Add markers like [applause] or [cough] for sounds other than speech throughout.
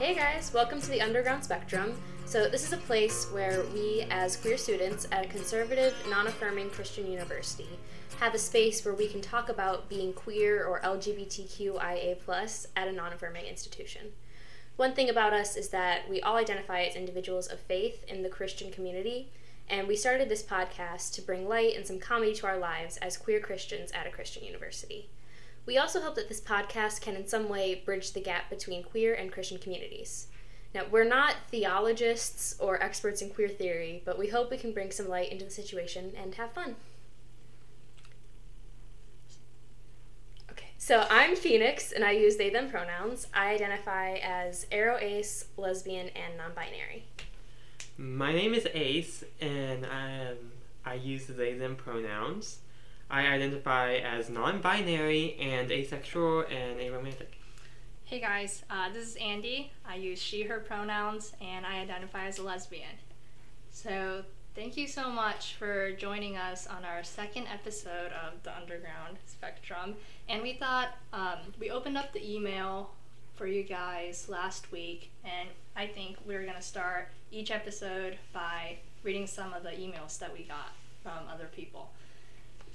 Hey guys, welcome to the Underground Spectrum. So, this is a place where we, as queer students at a conservative, non affirming Christian university, have a space where we can talk about being queer or LGBTQIA at a non affirming institution. One thing about us is that we all identify as individuals of faith in the Christian community, and we started this podcast to bring light and some comedy to our lives as queer Christians at a Christian university. We also hope that this podcast can in some way bridge the gap between queer and Christian communities. Now, we're not theologists or experts in queer theory, but we hope we can bring some light into the situation and have fun. Okay, so I'm Phoenix and I use they them pronouns. I identify as aro ace, lesbian, and non binary. My name is Ace and I, I use they them pronouns. I identify as non binary and asexual and aromantic. Hey guys, uh, this is Andy. I use she, her pronouns, and I identify as a lesbian. So, thank you so much for joining us on our second episode of the Underground Spectrum. And we thought um, we opened up the email for you guys last week, and I think we're going to start each episode by reading some of the emails that we got from other people.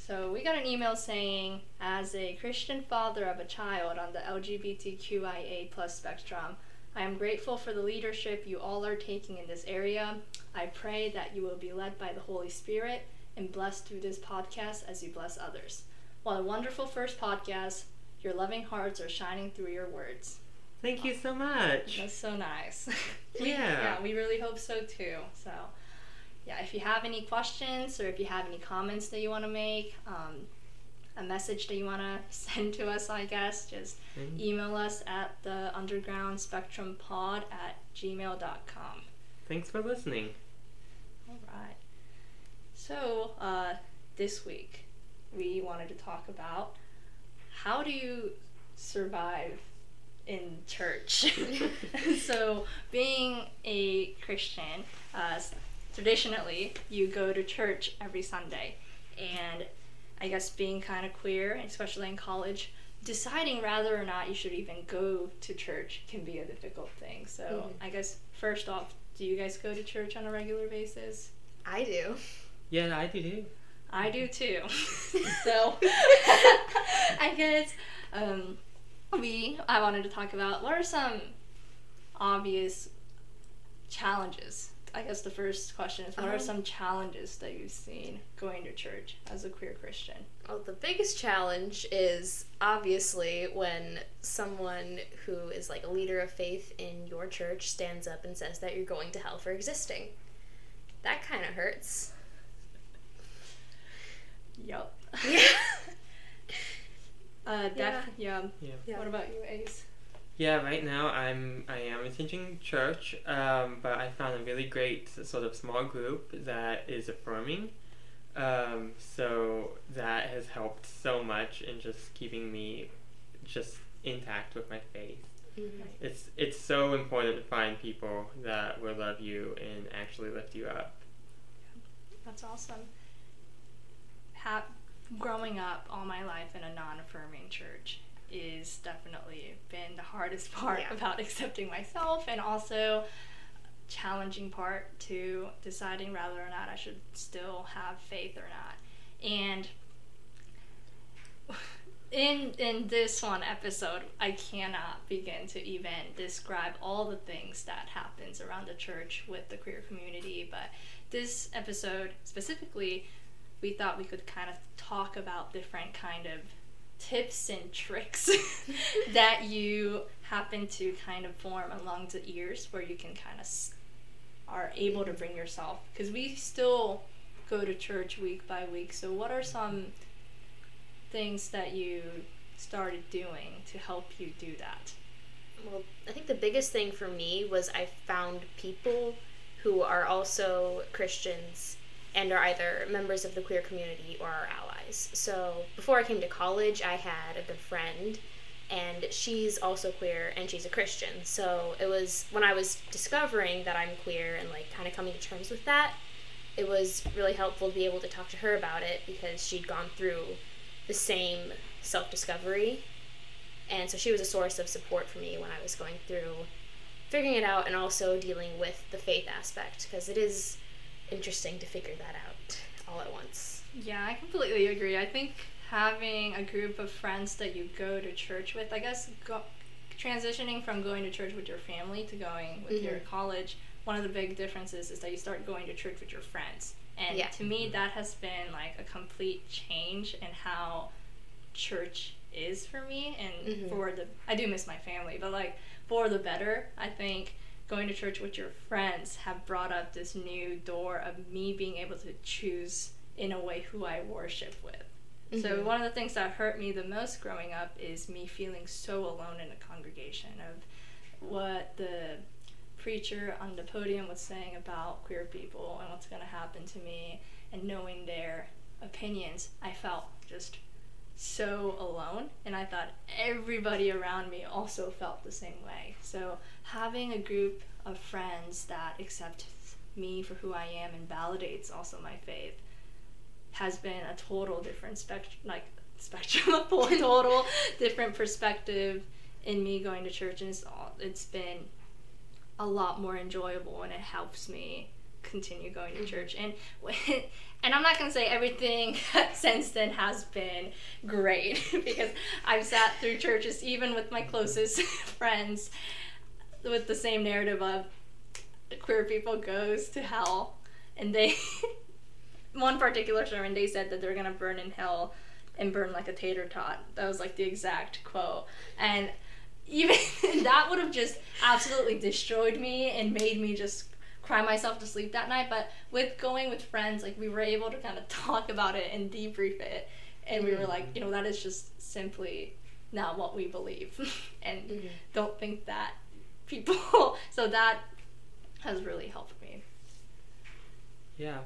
So we got an email saying, as a Christian father of a child on the LGBTQIA plus spectrum, I am grateful for the leadership you all are taking in this area. I pray that you will be led by the Holy Spirit and blessed through this podcast as you bless others. What a wonderful first podcast. Your loving hearts are shining through your words. Thank you so much. That's so nice. [laughs] we, yeah. Yeah, we really hope so too. So yeah, if you have any questions or if you have any comments that you want to make, um, a message that you want to [laughs] send to us, I guess, just mm-hmm. email us at the underground spectrum pod at gmail.com. Thanks for listening. All right. So, uh, this week, we wanted to talk about how do you survive in church? [laughs] [laughs] so, being a Christian, uh, traditionally you go to church every Sunday, and I guess being kind of queer, especially in college, deciding whether or not you should even go to church can be a difficult thing. So mm-hmm. I guess first off, do you guys go to church on a regular basis? I do. Yeah, I do too. I do too. [laughs] so [laughs] I guess um, we I wanted to talk about what are some obvious challenges I guess the first question is what um, are some challenges that you've seen going to church as a queer Christian? Well, the biggest challenge is obviously when someone who is like a leader of faith in your church stands up and says that you're going to hell for existing. That kind of hurts. Yup. [laughs] Yeah. uh, def- yeah. yeah. yeah. What about you, Ace? Yeah, right now I'm I am attending church, um, but I found a really great sort of small group that is affirming. Um, so that has helped so much in just keeping me just intact with my faith. Mm-hmm. It's it's so important to find people that will love you and actually lift you up. That's awesome. Ha- growing up all my life in a non-affirming church is definitely been the hardest [laughs] part yeah. about accepting myself and also challenging part to deciding whether or not I should still have faith or not. And [sighs] in in this one episode, I cannot begin to even describe all the things that happens around the church with the queer community, but this episode specifically we thought we could kind of talk about different kind of tips and tricks [laughs] that you happen to kind of form along the years where you can kind of s- are able to bring yourself because we still go to church week by week so what are some things that you started doing to help you do that well i think the biggest thing for me was i found people who are also christians and are either members of the queer community or are allies. So before I came to college, I had a good friend, and she's also queer and she's a Christian. So it was when I was discovering that I'm queer and like kind of coming to terms with that, it was really helpful to be able to talk to her about it because she'd gone through the same self discovery. And so she was a source of support for me when I was going through figuring it out and also dealing with the faith aspect because it is interesting to figure that out all at once. Yeah, I completely agree. I think having a group of friends that you go to church with, I guess go, transitioning from going to church with your family to going with mm-hmm. your college, one of the big differences is that you start going to church with your friends. And yeah. to me, that has been like a complete change in how church is for me and mm-hmm. for the I do miss my family, but like for the better, I think going to church with your friends have brought up this new door of me being able to choose in a way who I worship with. Mm-hmm. So one of the things that hurt me the most growing up is me feeling so alone in a congregation of what the preacher on the podium was saying about queer people and what's going to happen to me and knowing their opinions, I felt just so alone and I thought everybody around me also felt the same way. So having a group of friends that accept me for who I am and validates also my faith has been a total different spectrum like spectrum of [laughs] a total different perspective in me going to church and it's all it's been a lot more enjoyable and it helps me continue going to mm-hmm. church and [laughs] and I'm not going to say everything [laughs] since then has been great [laughs] because I've sat through churches even with my closest [laughs] friends with the same narrative of queer people goes to hell. And they one particular sermon they said that they're going to burn in hell and burn like a tater tot. That was like the exact quote. And even that would have just absolutely destroyed me and made me just cry myself to sleep that night. But with going with friends, like we were able to kind of [laughs] talk about it and debrief it, and we were like, you know, that is just simply not what we believe, [laughs] and mm-hmm. don't think that people. [laughs] so that has really helped me. Yeah,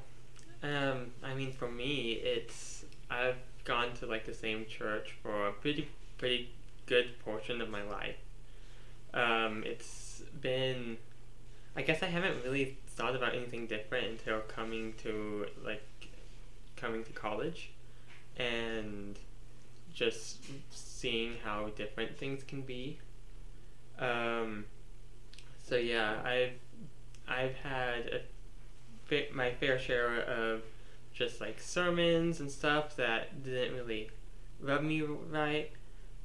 um, I mean, for me, it's I've gone to like the same church for a pretty pretty good portion of my life. Um, it's been I guess I haven't really thought about anything different until coming to like coming to college and just seeing how different things can be. Um, so yeah, I've I've had a fa- my fair share of just like sermons and stuff that didn't really rub me right,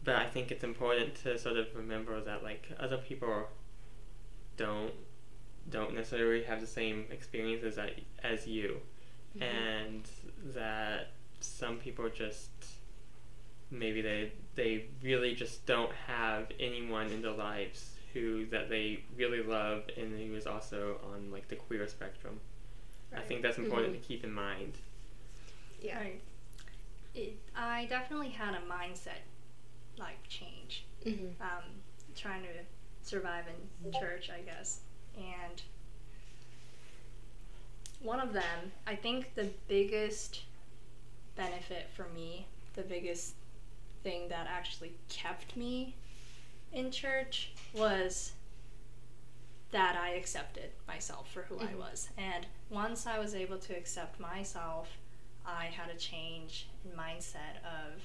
but I think it's important to sort of remember that like other people don't don't necessarily have the same experiences as, as you, mm-hmm. and that some people just maybe they they really just don't have anyone in their lives who that they really love and who is also on like the queer spectrum. Right. I think that's important mm-hmm. to keep in mind. Yeah. Right. It, I definitely had a mindset like change. Mm-hmm. Um, trying to survive in church, I guess and one of them, I think the biggest benefit for me, the biggest thing that actually kept me in church was that I accepted myself for who mm-hmm. I was. And once I was able to accept myself, I had a change in mindset of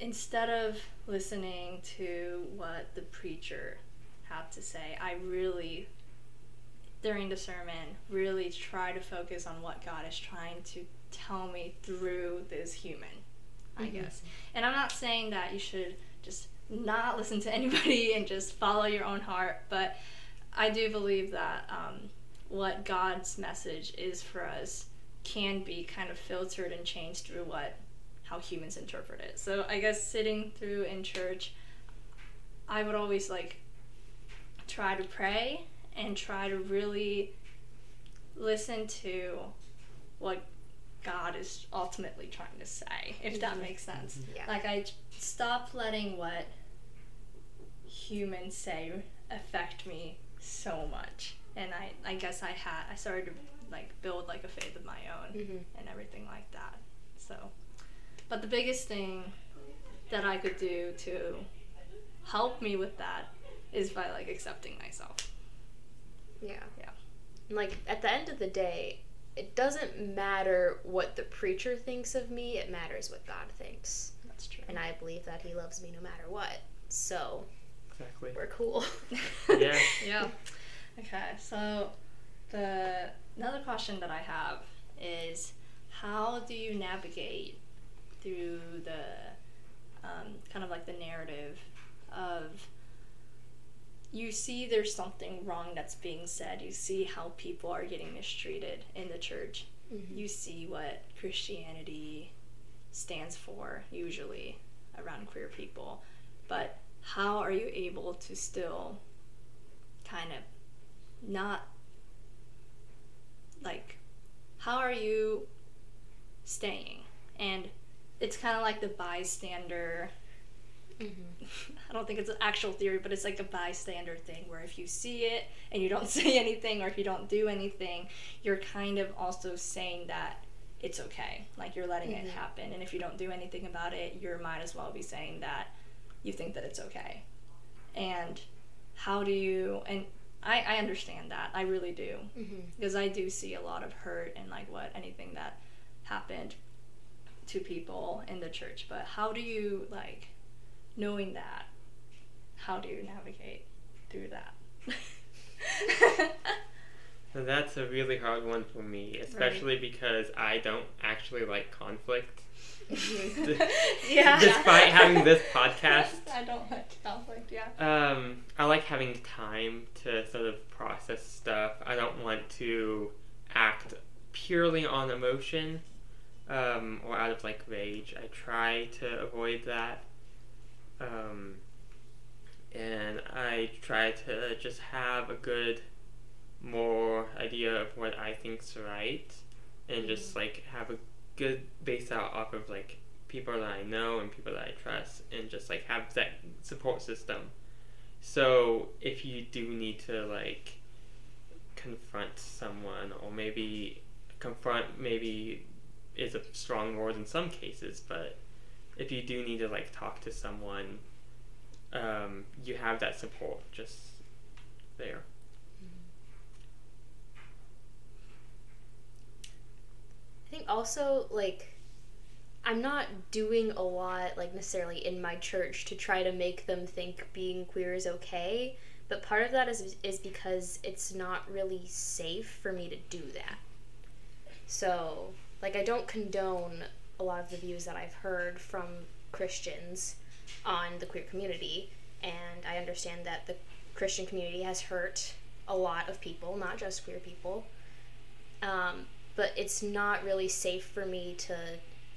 instead of listening to what the preacher have to say. I really, during the sermon, really try to focus on what God is trying to tell me through this human, I mm-hmm. guess. And I'm not saying that you should just not listen to [laughs] anybody and just follow your own heart, but I do believe that um, what God's message is for us can be kind of filtered and changed through what how humans interpret it. So I guess sitting through in church, I would always like try to pray and try to really listen to what God is ultimately trying to say, if that makes sense. Mm-hmm. Yeah. Like, I stop letting what humans say affect me so much. And I, I guess I had, I started to like build like a faith of my own mm-hmm. and everything like that. So, but the biggest thing that I could do to help me with that is by like accepting myself. Yeah. Yeah. Like at the end of the day, it doesn't matter what the preacher thinks of me, it matters what God thinks. That's true. And I believe that he loves me no matter what. So exactly. We're cool. [laughs] Yeah. yeah. Okay, so the another question that I have is how do you navigate through the um, kind of like the narrative of you see there's something wrong that's being said. You see how people are getting mistreated in the church. Mhm. you see what christianity stands for usually around queer people. But how are you able to still kind of not like how are you staying? And it's kind of like the bystander Mhm. [laughs] I don't think it's an actual theory, but it's like a bystander thing where if you see it and you don't [laughs] say anything or if you don't do anything, you're kind of also saying that it's okay. Like you're letting it Mhm. happen. And if you don't do anything about it, you might as well be saying that you think that it's okay. And how do you, and I, I understand that. I really do. Mhm. Because I do see a lot of hurt and like what anything that happened to people in the church. But how do you, like, knowing that, how do you navigate through that? [laughs] That's a really hard one for me, especially because I don't actually like conflict. [laughs] yeah. Despite having this [laughs] podcast. I don't like conflict, yeah. Um, I like having time to sort of process stuff. I don't want to act purely on emotion um, or out of like rage. I try to avoid that. Um, and I try to just have a good, more idea of what I think's right, and just like have a good base out off of like people that I know and people that I trust, and just like have that support system. So if you do need to like confront someone, or maybe confront maybe is a strong word in some cases, but if you do need to like talk to someone, um, you have that support just there. I think also like I'm not doing a lot like necessarily in my church to try to make them think being queer is okay, but part of that is is because it's not really safe for me to do that. So, like I don't condone a lot of the views that I've heard from Christians on the queer community, and I understand that the Christian community has hurt a lot of people, not just queer people. Um, but it's not really safe for me to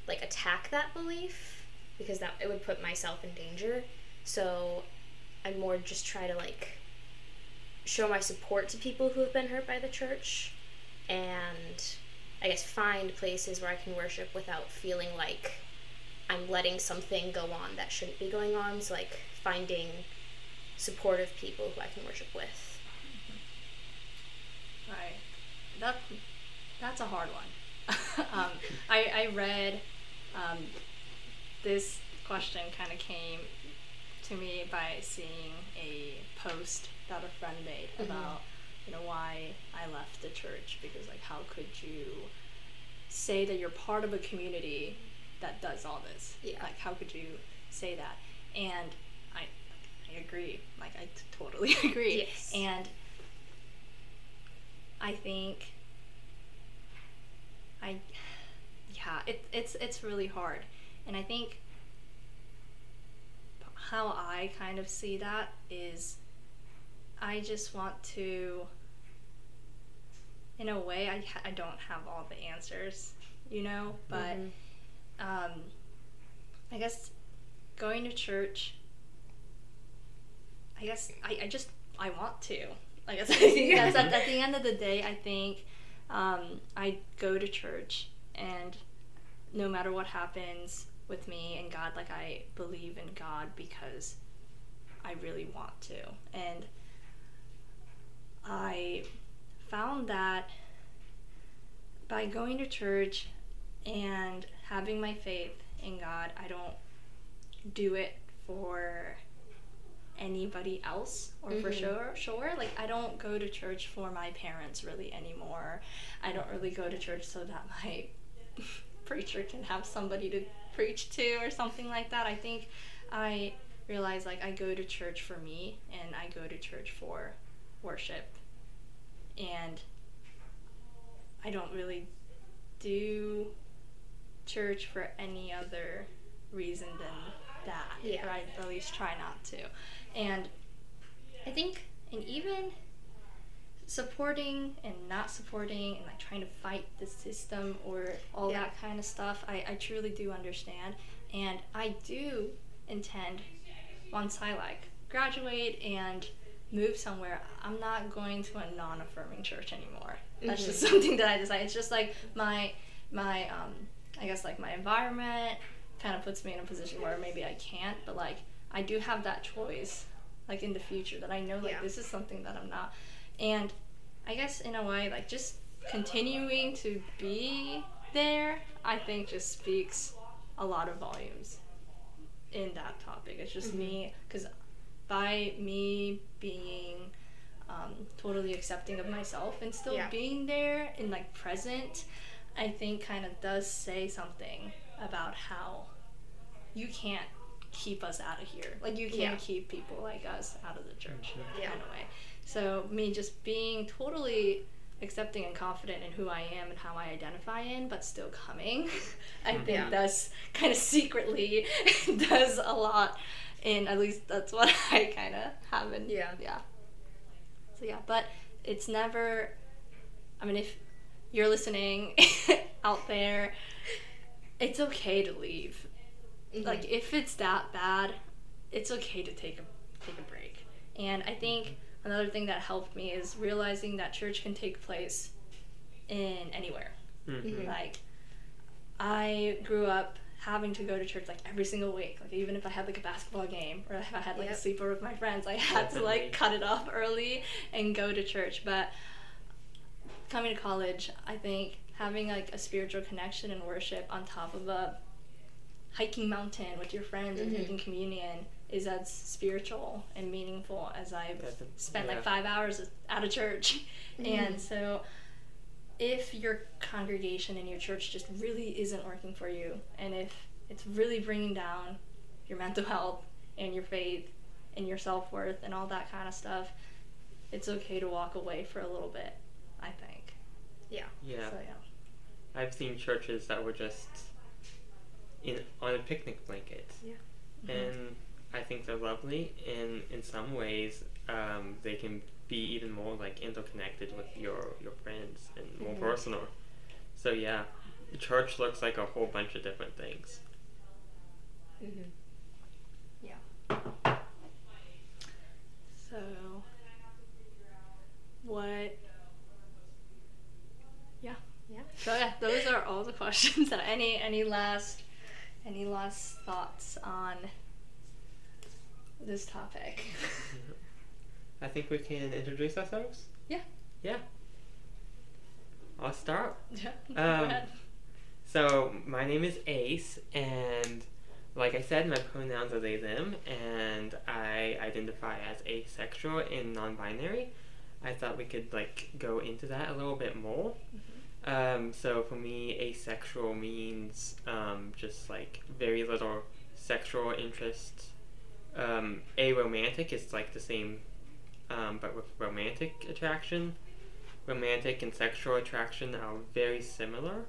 like attack that belief because that it would put myself in danger. So I more just try to like show my support to people who have been hurt by the church and I guess find places where I can worship without feeling like I'm letting something go on that shouldn't be going on. So like finding supportive people who I can worship with. Right. That that's a hard one. [laughs] um, I I read um, this question kind of came to me by seeing a post that a friend made Mhm. about you know why I left the church because like how could you say that you're part of a community that does all this Yeah. like how could you say that and I I agree like I t- totally [laughs] agree Yes. and I think I yeah, it, it's it's really hard. And I think how I kind of see that is I just want to in a way I I don't have all the answers, you know, but Mhm. um I guess going to church I guess I, I just I want to. I guess I think that's at, at the end of the day I think um, I go to church and no matter what happens with me and God, like I believe in God because I really want to. And I found that by going to church and having my faith in God, I don't do it for anybody else or for Mhm. sure sure like i don't go to church for my parents really anymore i don't really go to church so that my [laughs] preacher can have somebody to preach to or something like that i think i realize like I go to church for me and I go to church for worship. And I don't really do church for any other reason than that. Yeah. Or I at least try not to. And I think, and even supporting and not supporting and like trying to fight the system or all Yeah. that kind of stuff, I, I truly do understand. And I do intend, once I like graduate and move somewhere, I'm not going to a non affirming church anymore. That's just something that I decided. It's just like my, my, um, I guess like my environment kind of puts me in a position where maybe I can't, but like I do have that choice, like in the future that I know like Yeah. this is something that I'm not, and I guess in a way like just continuing to be there, I think just speaks a lot of volumes in that topic. It's just me because by me being um, totally accepting of myself and still Yeah. being there and like present, I think kind of does say something about how you can't keep us out of here. Like you can't Yeah. keep people like us out of the church Yeah. kind of way. So me just being totally accepting and confident in who I am and how I identify in, but still coming, [laughs] I think Yeah. that's kind of secretly [laughs] does a lot. And at least that's [laughs] what I kind of have in Yeah. yeah. So yeah, but it's never. I mean, if you're listening [laughs] out there, it's okay to leave. Mhm. Like if it's that bad, it's okay to take a take a break. And I think another thing that helped me is realizing that church can take place in anywhere. Mhm. Like I grew up having to go to church like every single week. Like even if I had like a basketball game or if I had like Yep. a sleepover with my friends, I had to like cut it off early and go to church. But coming to college, I think having like a spiritual connection and worship on top of a hiking mountain with your friends and Mhm. taking communion is as spiritual and meaningful as I've Definitely, spent yeah. like five hours at a church. Mhm. And so if your congregation and your church just really isn't working for you, and if it's really bringing down your mental health and your faith and your self worth and all that kind of stuff, it's okay to walk away for a little bit, I think. Yeah. Yeah. So, yeah. I've seen churches that were just in on a picnic blanket, Mhm. and I think they're lovely. And in some ways, um, they can be even more like interconnected with your your friends and more Mhm. personal. So yeah, the church looks like a whole bunch of different things. Mhm. So, what? Yeah. Yeah. So yeah, those are all the [laughs] questions. That [laughs] any any last any last thoughts on this topic? [laughs] I think we can introduce ourselves. Yeah. Yeah. I'll start. [laughs] Yeah. Go Um, ahead. So my name is Ace, and like I said, my pronouns are they them, and I identify as asexual and non-binary. I thought we could like go into that a little bit more. Um, so for me, asexual means um, just like very little sexual interest. Um, aromantic is like the same, um, but with romantic attraction. Romantic and sexual attraction are very similar,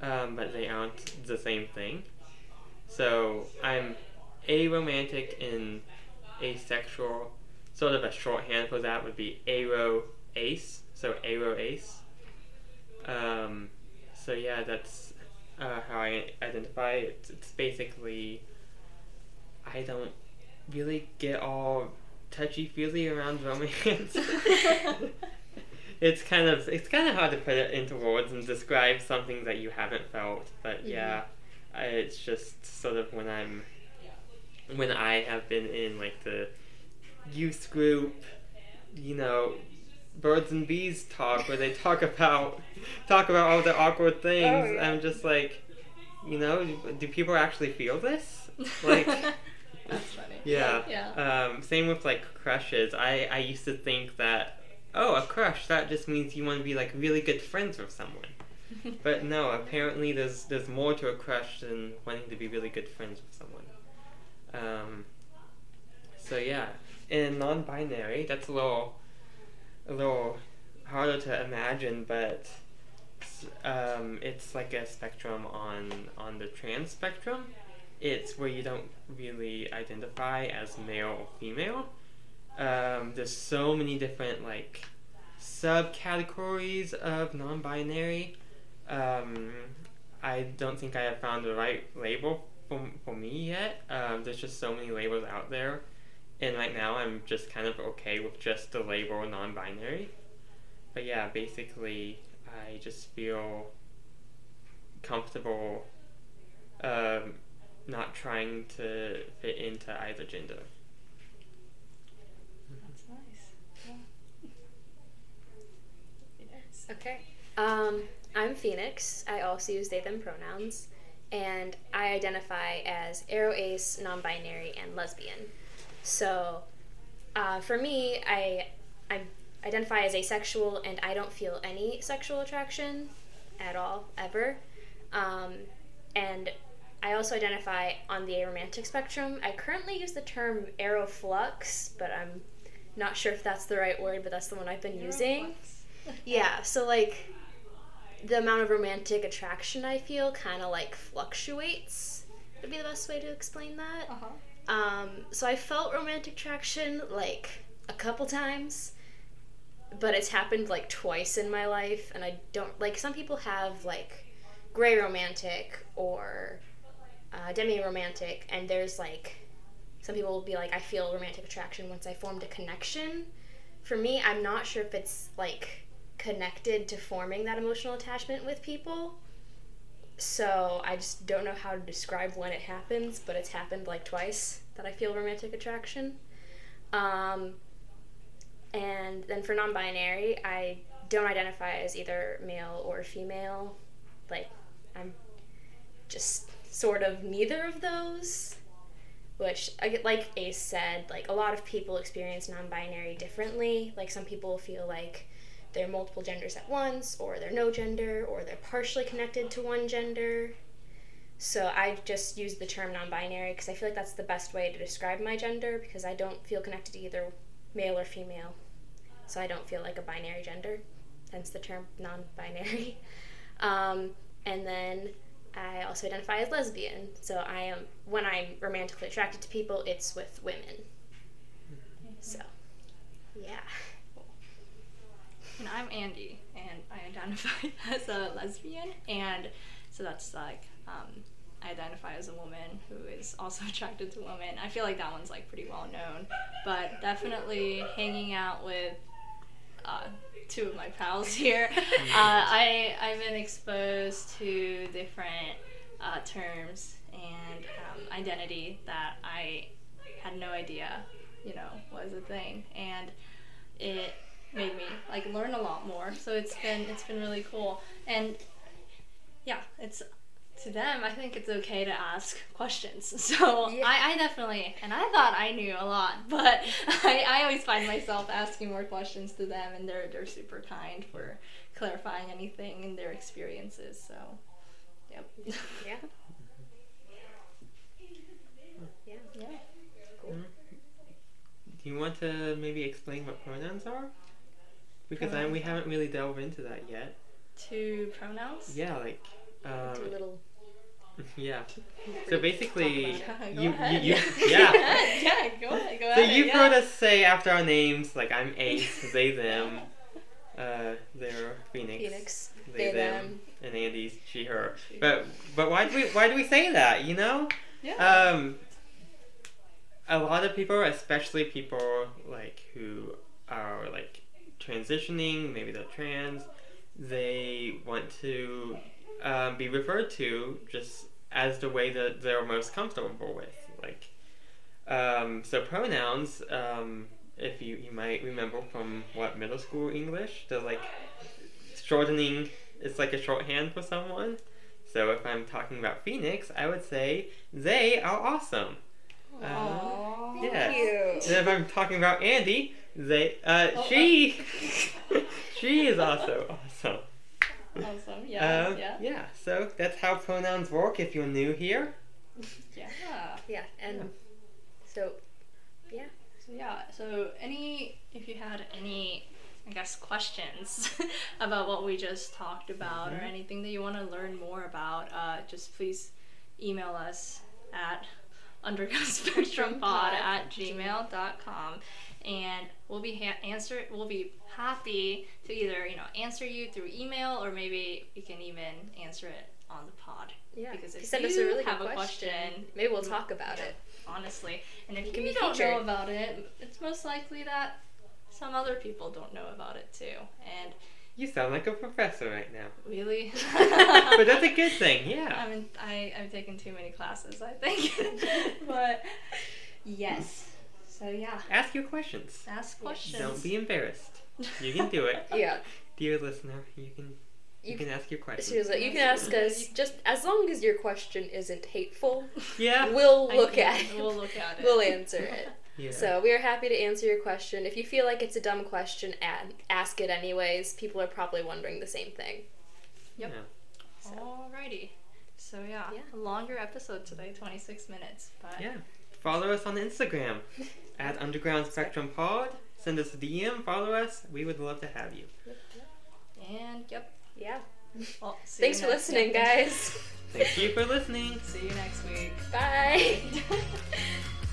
um, but they aren't the same thing. So I'm aromantic and asexual. Sort of a shorthand for that would be aro ace. So aro ace. Um, so yeah, that's uh, how I identify it. It's basically I don't really get all touchy feely around romance. [laughs] [laughs] it's kind of it's kind of hard to put it into words and describe something that you haven't felt. But mm-hmm. yeah, I, it's just sort of when I'm when I have been in like the youth group, you know, birds and bees talk where they talk about talk about all the awkward oh, things. Oh, yeah. I'm just like, you know, do people actually feel this? Like, [laughs] That's funny. yeah. Yeah. Um, same with like crushes. I I used to think that oh a crush that just means you want to be like really good friends with someone. [laughs] But no, apparently there's there's more to a crush than wanting to be really good friends with someone. Um, so yeah, in non-binary, that's a little, a little harder to imagine, but um, it's like a spectrum on on the trans spectrum. It's where you don't really identify as male or female. Um, there's so many different like subcategories of non-binary. Um, I don't think I have found the right label for, for me yet. Um, there's just so many labels out there. And right now I'm just kind of okay with just the label non binary. But yeah, basically, I just feel comfortable um, not trying to fit into either gender. That's nice. Yeah. Okay. Um, I'm Phoenix. I also use they them pronouns, and I identify as aro ace, non-binary, and lesbian. So, uh, for me, I I identify as asexual, and I don't feel any sexual attraction at all ever. Um, and I also identify on the aromantic spectrum. I currently use the term aroflux, but I'm not sure if that's the right word, but that's the one I've been using. [laughs] Yeah, so like the amount of romantic attraction I feel kind of like fluctuates. Would be the best way to explain that. Uh huh. Um, so I felt romantic attraction like a couple times, but it's happened like twice in my life, and I don't like. Some people have like gray romantic or uh, demi romantic, and there's like some people will be like, I feel romantic attraction once I formed a connection. For me, I'm not sure if it's like connected to forming that emotional attachment with people. So I just don't know how to describe when it happens, but it's happened like twice that I feel romantic attraction. Um, and then for non binary, I don't identify as either male or female. Like, I'm just sort of neither of those. Which, like Ace said, like a lot of people experience non binary differently. Like, some people feel like they're multiple genders at once, or they're no gender, or they're partially connected to one gender. So I just use the term non binary because I feel like that's the best way to describe my gender because I don't feel connected to either male or female. So I don't feel like a binary gender, hence the term non binary. [laughs] Um, and then I also identify as lesbian. So I am, when I'm romantically attracted to people, it's with women. So, yeah. And I'm Andy, and I identify [laughs] as a lesbian, and so that's like um, I identify as a woman who is also [laughs] attracted to women. I feel like that one's like pretty well known, but definitely hanging out with uh, two of my pals [laughs] here, [laughs] uh, I I've been exposed to different uh, terms and um, identity that I had no idea, you know, was a thing, and it made me like learn a lot more. So it's been it's been really cool. And yeah, it's to them I think it's okay to ask questions. [laughs] So Yeah. I, I definitely and I thought I knew a lot, [laughs] but I, I always find myself asking more questions to them and they're they're super kind for clarifying anything in their experiences. So yep. [laughs] Yeah. Yeah. yeah. Cool. Do you want to maybe explain what pronouns are? Because I, we haven't really delved into that yet. Two pronouns? Yeah, like, um, a little. [laughs] yeah. So basically, Yeah, [laughs] you, you, you, [laughs] yeah. yeah, go ahead, go So you've yeah. heard us say after our names, like I'm Ace, they, them, uh, they're Phoenix, Phoenix. they, They, them, them. and Andy's she, her. She, But but why do we why do we say that? You know, yeah. um, a lot of people, especially people like who are like transitioning, maybe they're trans, they want to um, be referred to just as the way that they're most comfortable with. Like, um, so pronouns, um, if you, you might remember from what middle school English, they're like shortening, it's like a shorthand for someone. So if I'm talking about Phoenix, I would say they are awesome. Uh, Aw. yes. And if I'm talking about Andy, they uh Oh, she [laughs] she is also awesome. Awesome. Yeah. Um, yeah. So that's how pronouns work. If you're new here, [laughs] Yeah. Yeah, and so, yeah, So yeah, so any if you had any I guess questions [laughs] about what we just talked about or Mhm. anything that you want to learn more about, uh, just please email us at [laughs] undergroundspectrumpod at gmail.com and we'll be ha- answer we'll be happy to either you know answer you through email or maybe we can even answer it on the pod Yeah. Because if if you send us a really have good a question, question, maybe we'll talk about yeah. it. honestly. And if You can you be don't featured. know about it, it's most likely that some other people don't know about it too. And You sound like a professor right now. really, [laughs] but that's a good thing, [laughs] yeah. I mean, I I've taken too many classes, I think. [laughs] but yes, so yeah, Ask your questions. ask questions. Don't be embarrassed. [laughs] You can do it. [laughs] Yeah. Dear listener, you can you, You can ask your questions. Seriously, you can ask us just as long as your question isn't hateful, [laughs] Yeah. we'll look at it. We'll look at it. We'll answer it. yeah. So we are happy to answer your question. If you feel like it's a dumb question, ask it anyways. People are probably wondering the same thing. Yep. Yeah. Alrighty. So yeah, Yeah. a longer episode today, 26 minutes. But Yeah. Follow us on Instagram [laughs] at Underground Spectrum Pod. Send us a DM. Follow us. We would love to have you. and yep. Yeah. Well, see Thanks for listening, episode. guys. Thank you for listening. [laughs] See you next week. Bye. [laughs]